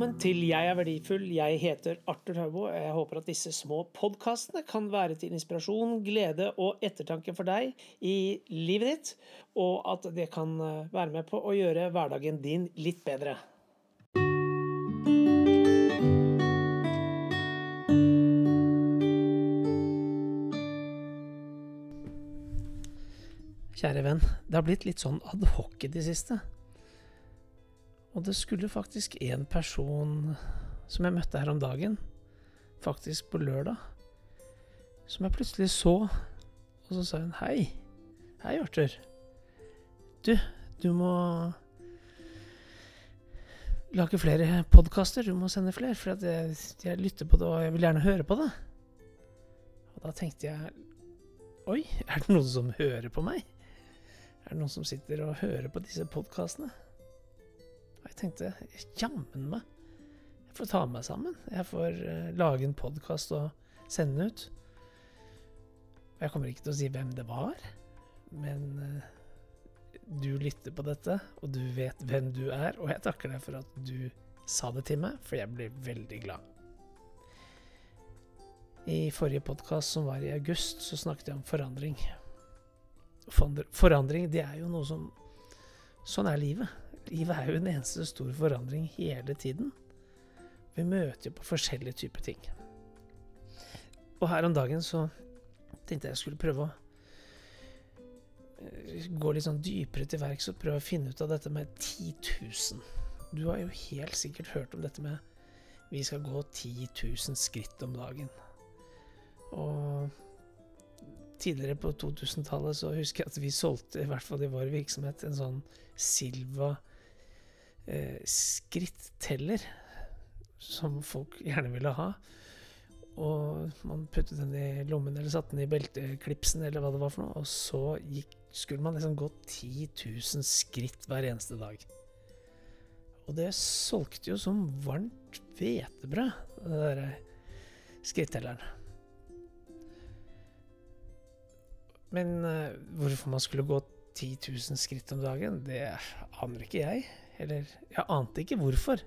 Velkommen til Jeg er verdifull. Jeg heter Arthur Taubo. Jeg håper at disse små podkastene kan være til inspirasjon, glede og ettertanke for deg i livet ditt, og at det kan eh, være med på å gjøre hverdagen din litt bedre. Kjære venn, det har blitt litt sånn adhoc i det siste. Og det skulle faktisk en person som jeg møtte her om dagen, faktisk på lørdag, som jeg plutselig så, og så sa hun hei. Hei, Arthur. Du, du må lage flere podkaster. Du må sende flere, for jeg, jeg, lytter på det, og jeg vil gjerne høre på det. Og da tenkte jeg Oi, er det noen som hører på meg? Er det noen som sitter og hører på disse podkastene? Jeg tenkte jammen meg, jeg får ta meg sammen. Jeg får uh, lage en podkast og sende den ut. Jeg kommer ikke til å si hvem det var, men uh, du lytter på dette, og du vet hvem du er, og jeg takker deg for at du sa det til meg, for jeg blir veldig glad. I forrige podkast, som var i august, så snakket jeg om forandring. Forandring, det er jo noe som Sånn er livet. Livet er jo en eneste stor forandring hele tiden. Vi møter jo på forskjellige typer ting. Og her om dagen så tenkte jeg jeg skulle prøve å eh, gå litt sånn dypere til verks og prøve å finne ut av dette med 10 000. Du har jo helt sikkert hørt om dette med vi skal gå 10 000 skritt om dagen. Og tidligere på 2000-tallet så husker jeg at vi solgte, i hvert fall i vår virksomhet, en sånn Silva skritteller som folk gjerne ville ha. Og man puttet den i lommen eller satte den i belteklipsen eller hva det var for noe. Og så gikk, skulle man liksom gå 10 000 skritt hver eneste dag. Og det solgte jo som varmt hvetebrød, den derre skrittelleren. Men uh, hvorfor man skulle gå 10 000 skritt om dagen, det aner ikke jeg. Eller jeg ante ikke hvorfor,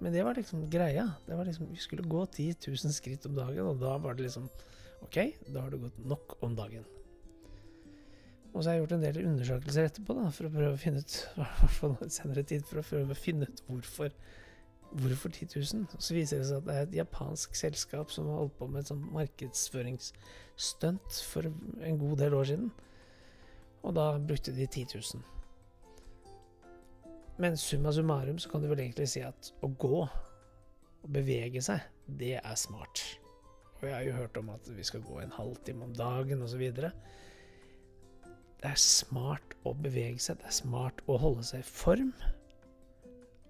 men det var liksom greia. Det var liksom, Vi skulle gå 10 000 skritt om dagen, og da var det liksom Ok, da har du gått nok om dagen. Og så har jeg gjort en del undersøkelser etterpå, da, for å prøve å finne ut hvert senere tid, for å prøve å finne ut hvorfor Hvorfor 10 000? Og så viser det seg at det er et japansk selskap som har holdt på med et sånt markedsføringsstunt for en god del år siden. Og da brukte de 10 000. Men summa summarum så kan du vel egentlig si at å gå, og bevege seg, det er smart. Og jeg har jo hørt om at vi skal gå en halvtime om dagen osv. Det er smart å bevege seg, det er smart å holde seg i form.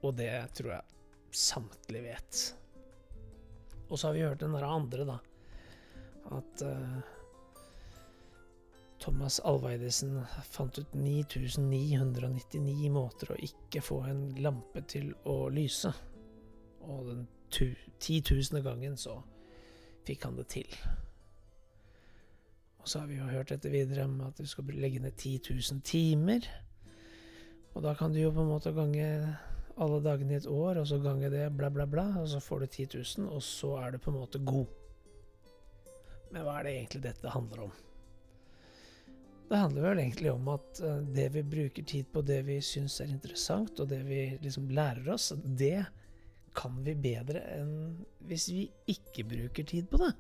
Og det tror jeg samtlige vet. Og så har vi hørt den der andre, da. At uh, Thomas Alveidesen fant ut 9999 måter å ikke få en lampe til å lyse. Og den titusende gangen så fikk han det til. Og så har vi jo hørt dette videre om at du skal legge ned 10 000 timer. Og da kan du jo på en måte gange alle dagene i et år, og så gange det, bla, bla, bla, og så får du 10 000, og så er du på en måte god. Men hva er det egentlig dette handler om? Det handler vel egentlig om at eh, det vi bruker tid på, det vi syns er interessant, og det vi liksom lærer oss, det kan vi bedre enn hvis vi ikke bruker tid på det.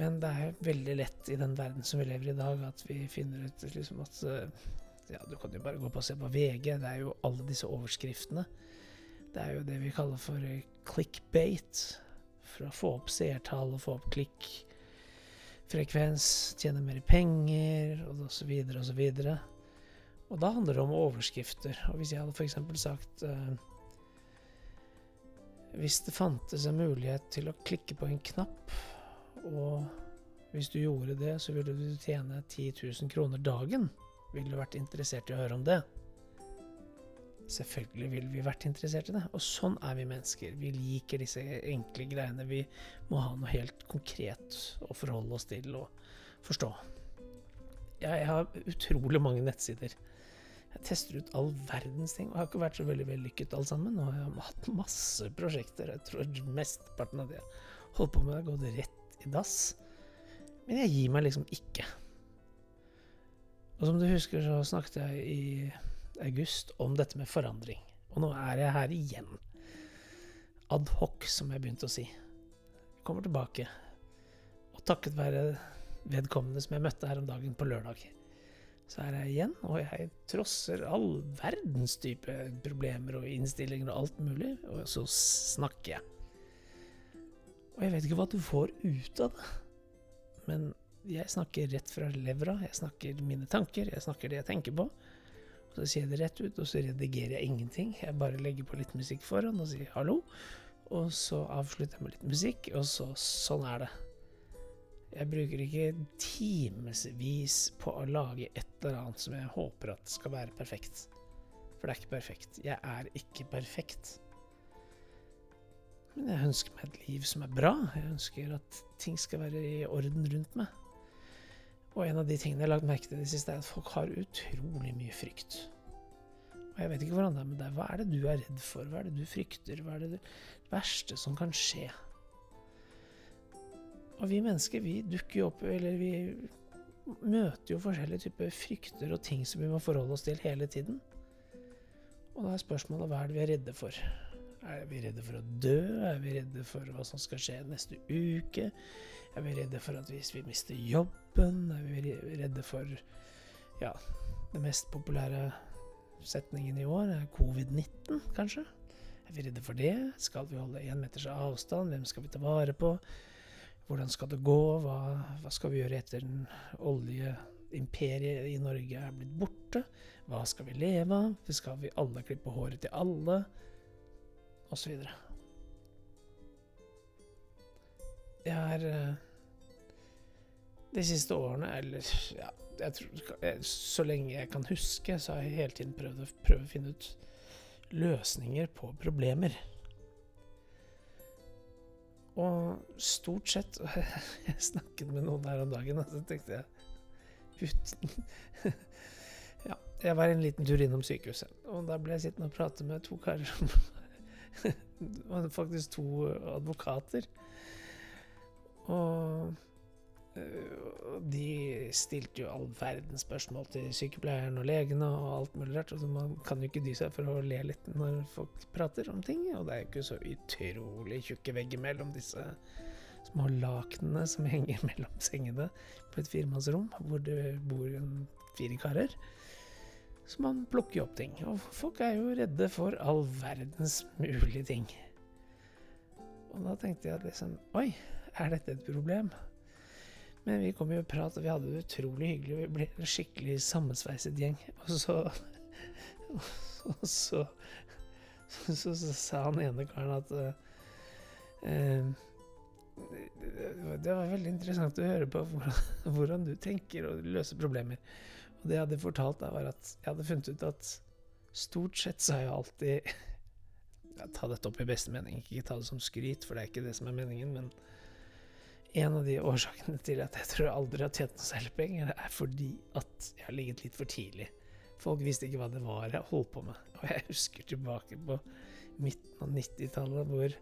Men det er veldig lett i den verden som vi lever i i dag, at vi finner ut liksom at eh, Ja, du kan jo bare gå på og se på VG. Det er jo alle disse overskriftene. Det er jo det vi kaller for clickbate. clickbait. For å få opp seertall og få opp klikk frekvens, tjene mer penger osv. osv. Og og da handler det om overskrifter. Og hvis jeg hadde f.eks. sagt eh, Hvis det fantes en mulighet til å klikke på en knapp, og hvis du gjorde det, så ville du tjene 10 000 kroner dagen, ville du vært interessert i å høre om det? Selvfølgelig ville vi vært interessert i det. Og sånn er vi mennesker. Vi liker disse enkle greiene. Vi må ha noe helt konkret å forholde oss til og forstå. Jeg har utrolig mange nettsider. Jeg tester ut all verdens ting, og har ikke vært så veldig vellykket alt sammen. Og jeg har hatt masse prosjekter. Jeg tror mesteparten av det jeg holdt på med, har gått rett i dass. Men jeg gir meg liksom ikke. Og som du husker, så snakket jeg i august om dette med forandring. Og nå er jeg her igjen. Ad hoc, som jeg begynte å si. Kommer tilbake. Og takket være vedkommende som jeg møtte her om dagen på lørdag så er jeg igjen, og jeg trosser all verdens type problemer og innstillinger og alt mulig, og så snakker jeg. Og jeg vet ikke hva du får ut av det, men jeg snakker rett fra levra, jeg snakker mine tanker, jeg snakker det jeg tenker på. Og så sier jeg det rett ut, og så redigerer jeg ingenting. Jeg bare legger på litt musikk foran og sier hallo, og så avslutter jeg med litt musikk, og så sånn er det. Jeg bruker ikke timevis på å lage et eller annet som jeg håper at skal være perfekt. For det er ikke perfekt. Jeg er ikke perfekt. Men jeg ønsker meg et liv som er bra. Jeg ønsker at ting skal være i orden rundt meg. Og en av de tingene jeg har lagt merke til i det siste, er at folk har utrolig mye frykt. Og jeg vet ikke hvordan det er med deg. Hva er det du er redd for? Hva er det du frykter? Hva er det det verste som kan skje? Og vi mennesker, vi dukker jo opp, eller vi møter jo forskjellige typer frykter og ting som vi må forholde oss til hele tiden. Og da er spørsmålet hva er det vi er redde for? Er vi redde for å dø? Er vi redde for hva som skal skje neste uke? Er vi redde for at hvis vi mister jobben? Er vi redde for ja, det mest populære setningen i år er covid-19, kanskje? Er vi redde for det? Skal vi holde én meters avstand? Hvem skal vi ta vare på? Hvordan skal det gå? Hva, hva skal vi gjøre etter den oljeimperiet i Norge er blitt borte? Hva skal vi leve av? Skal vi alle klippe håret til alle? Og så videre. Jeg har eh, de siste årene, eller ja, jeg tror, så lenge jeg kan huske, så har jeg hele tiden prøvd å, prøvd å finne ut løsninger på problemer. Og stort sett Jeg snakket med noen her om dagen, og så tenkte jeg uten Ja, jeg var en liten tur innom sykehuset, og da ble jeg sittende og prate med to karer som Faktisk to advokater. Og de stilte jo all verdens spørsmål til sykepleieren og legene og alt mulig rart. Altså man kan jo ikke dy seg for å le litt når folk prater om ting. Og det er jo ikke så utrolig tjukke vegger mellom disse små lakenene som henger mellom sengene på et firemannsrom hvor det bor fire karer. Så man plukker jo opp ting. Og folk er jo redde for all verdens mulige ting. Og da tenkte jeg liksom Oi, er dette et problem? Men vi kom jo i prat, og vi hadde det utrolig hyggelig. Vi ble en skikkelig sammensveiset gjeng. Og så Og så, så, så, så sa han ene karen at uh, Det var veldig interessant å høre på hvordan, hvordan du tenker og løser problemer. Og det jeg hadde fortalt, da, var at jeg hadde funnet ut at stort sett så har jeg alltid ja, Ta dette opp i beste mening, ikke ta det som skryt, for det er ikke det som er meningen, men en av de årsakene til at jeg tror jeg aldri har tjent noe særlig penger, er fordi at jeg har ligget litt for tidlig. Folk visste ikke hva det var jeg holdt på med. Og jeg husker tilbake på midten av 90-tallet hvor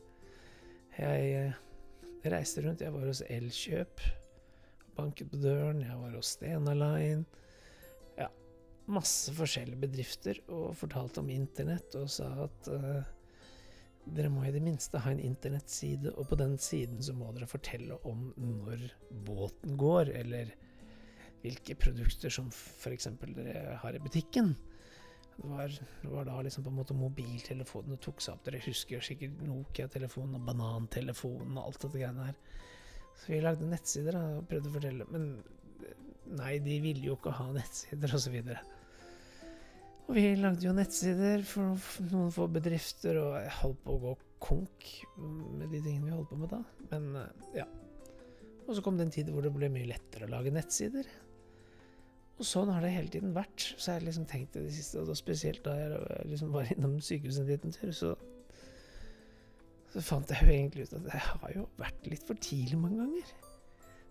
jeg eh, reiste rundt. Jeg var hos Elkjøp, banket på døren, jeg var hos Stena Line. Ja, masse forskjellige bedrifter, og fortalte om internett og sa at uh, dere må i det minste ha en internettside, og på den siden så må dere fortelle om når båten går, eller hvilke produkter som f.eks. dere har i butikken. Det var, det var, da liksom på en måte mobiltelefonene tok seg opp. Dere husker sikkert Nokia-telefonen og banantelefonen og alt dette greiene her. Så vi lagde nettsider da, og prøvde å fortelle, men nei, de ville jo ikke ha nettsider, og så. Og vi lagde jo nettsider for noen få bedrifter, og jeg holdt på å gå konk med de tingene vi holdt på med da. Men eh, ja. Og så kom det en tid hvor det ble mye lettere å lage nettsider. Og sånn har det hele tiden vært. Så jeg liksom tenkt det de siste, og spesielt da jeg liksom var innom sykehuset en liten tur, så, så fant jeg jo egentlig ut at jeg har jo vært litt for tidlig mange ganger.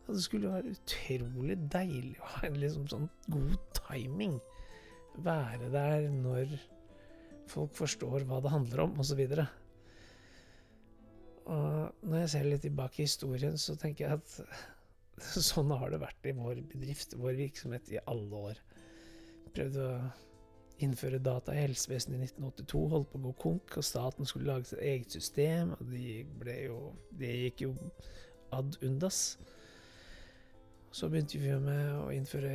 At det skulle være utrolig deilig å ha en liksom sånn god timing være der når folk forstår hva det handler om, osv. Og, og når jeg ser litt tilbake i historien, så tenker jeg at sånn har det vært i vår bedrift, vår virksomhet, i alle år. Prøvde å innføre data i helsevesenet i 1982, holdt på å gå konk, og staten skulle lage sitt eget system, og de Det gikk jo ad undas. Så begynte vi med å innføre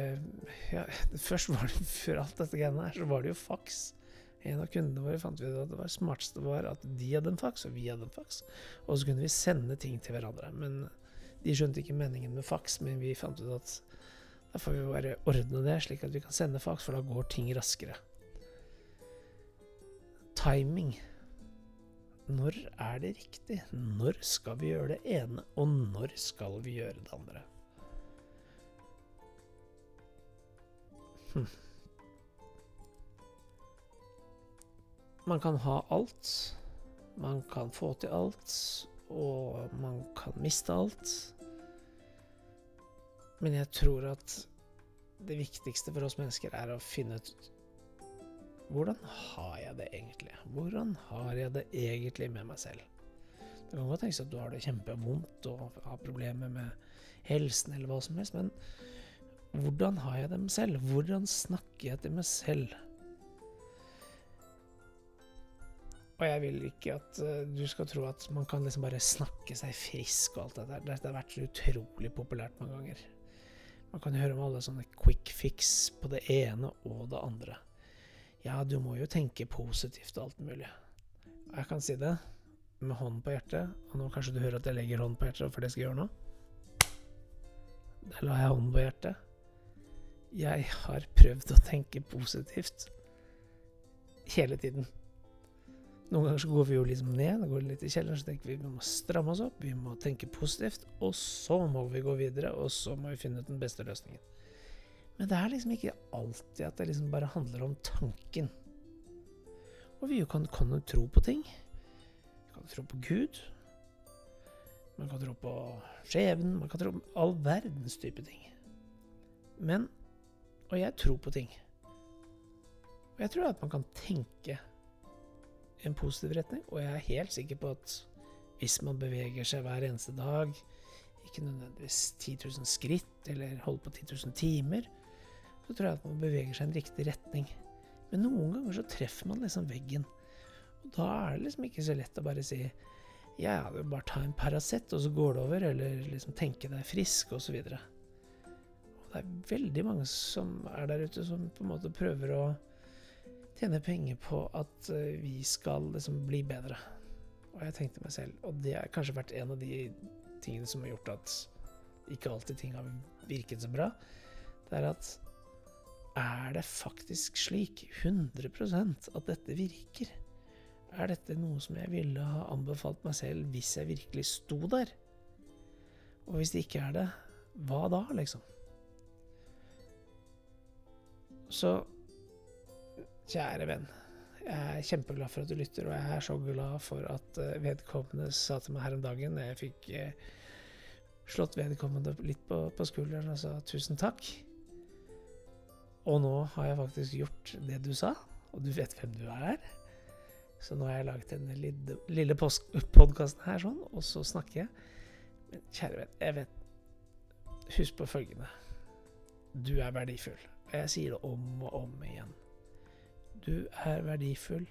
ja, Først var det før alt dette greiene her, så var det jo faks. En av kundene våre fant vi ut at det var smarteste var at de hadde en faks, og vi hadde en faks. Og så kunne vi sende ting til hverandre. Men de skjønte ikke meningen med faks, men vi fant ut at da får vi bare ordne det, slik at vi kan sende faks, for da går ting raskere timing. Når er det riktig? Når skal vi gjøre det ene, og når skal vi gjøre det andre? Hm. Man kan ha alt. Man kan få til alt, og man kan miste alt. Men jeg tror at det viktigste for oss mennesker er å finne ut hvordan har jeg det egentlig? Hvordan har jeg det egentlig med meg selv? Det kan godt tenkes at du har det kjempevondt og har problemer med helsen eller hva som helst, men hvordan har jeg det med selv? Hvordan snakker jeg til meg selv? Og jeg vil ikke at uh, du skal tro at man kan liksom bare snakke seg frisk og alt det der. Dette har vært så utrolig populært mange ganger. Man kan høre om alle sånne quick fix på det ene og det andre. Ja, du må jo tenke positivt og alt mulig. Og jeg kan si det med hånden på hjertet, og nå kanskje du hører at jeg legger hånden på hjertet for det jeg skal gjøre nå. Der la jeg hånden på hjertet. Jeg har prøvd å tenke positivt hele tiden. Noen ganger så går vi jo liksom ned, går litt i kjelleren, så tenker vi vi må stramme oss opp, vi må tenke positivt, og så må vi gå videre, og så må vi finne ut den beste løsningen. Men det er liksom ikke alltid at det liksom bare handler om tanken. Og vi kan, kan jo tro på ting. Vi kan tro på Gud. Man kan tro på skjebnen. Man kan tro på all verdens type ting. Men Og jeg tror på ting. Og jeg tror at man kan tenke i en positiv retning, og jeg er helt sikker på at hvis man beveger seg hver eneste dag, ikke nødvendigvis 10 000 skritt eller holder på 10 000 timer, så tror jeg at man beveger seg i en riktig retning. Men noen ganger så treffer man liksom veggen. Og da er det liksom ikke så lett å bare si ja, ja, bare ta en Paracet, og så går det over, eller liksom tenke deg frisk, osv. Og, og det er veldig mange som er der ute, som på en måte prøver å tjene penger på at uh, vi skal liksom bli bedre. Og jeg tenkte meg selv, og det har kanskje vært en av de tingene som har gjort at ikke alltid ting har virket så bra, det er at er det faktisk slik, 100% at dette virker? Er dette noe som jeg ville ha anbefalt meg selv hvis jeg virkelig sto der? Og hvis det ikke er det, hva da, liksom? Så kjære venn, jeg er kjempeglad for at du lytter, og jeg er så glad for at eh, vedkommende sa til meg her om dagen Jeg fikk eh, slått vedkommende litt på, på skulderen og sa tusen takk. Og nå har jeg faktisk gjort det du sa, og du vet hvem du er. Så nå har jeg laget denne lille, lille podkasten her sånn, og så snakker jeg. Men kjære venn, jeg vet Husk på følgende. Du er verdifull. Og jeg sier det om og om igjen. Du er verdifull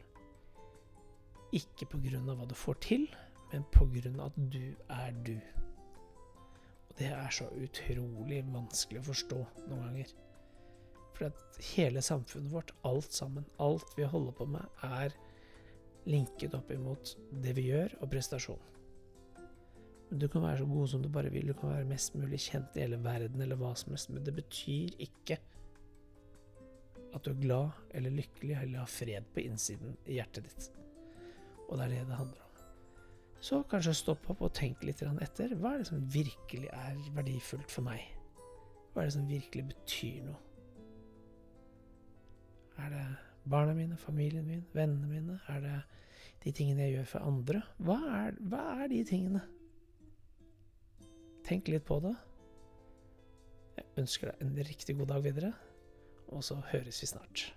ikke av hva du får til, men av at du er du. Og det er så utrolig vanskelig å forstå noen ganger. For at hele samfunnet vårt, alt sammen, alt vi holder på med, er linket opp imot det vi gjør, og prestasjon. Du kan være så god som du bare vil, du kan være mest mulig kjent i hele verden, eller hva som helst, men det betyr ikke at du er glad eller lykkelig eller har fred på innsiden i hjertet ditt. Og det er det det handler om. Så kanskje stopp opp og tenk litt etter. Hva er det som virkelig er verdifullt for meg? Hva er det som virkelig betyr noe? Er det barna mine, familien min, vennene mine? Er det de tingene jeg gjør for andre? Hva er, hva er de tingene? Tenk litt på det. Jeg ønsker deg en riktig god dag videre, og så høres vi snart.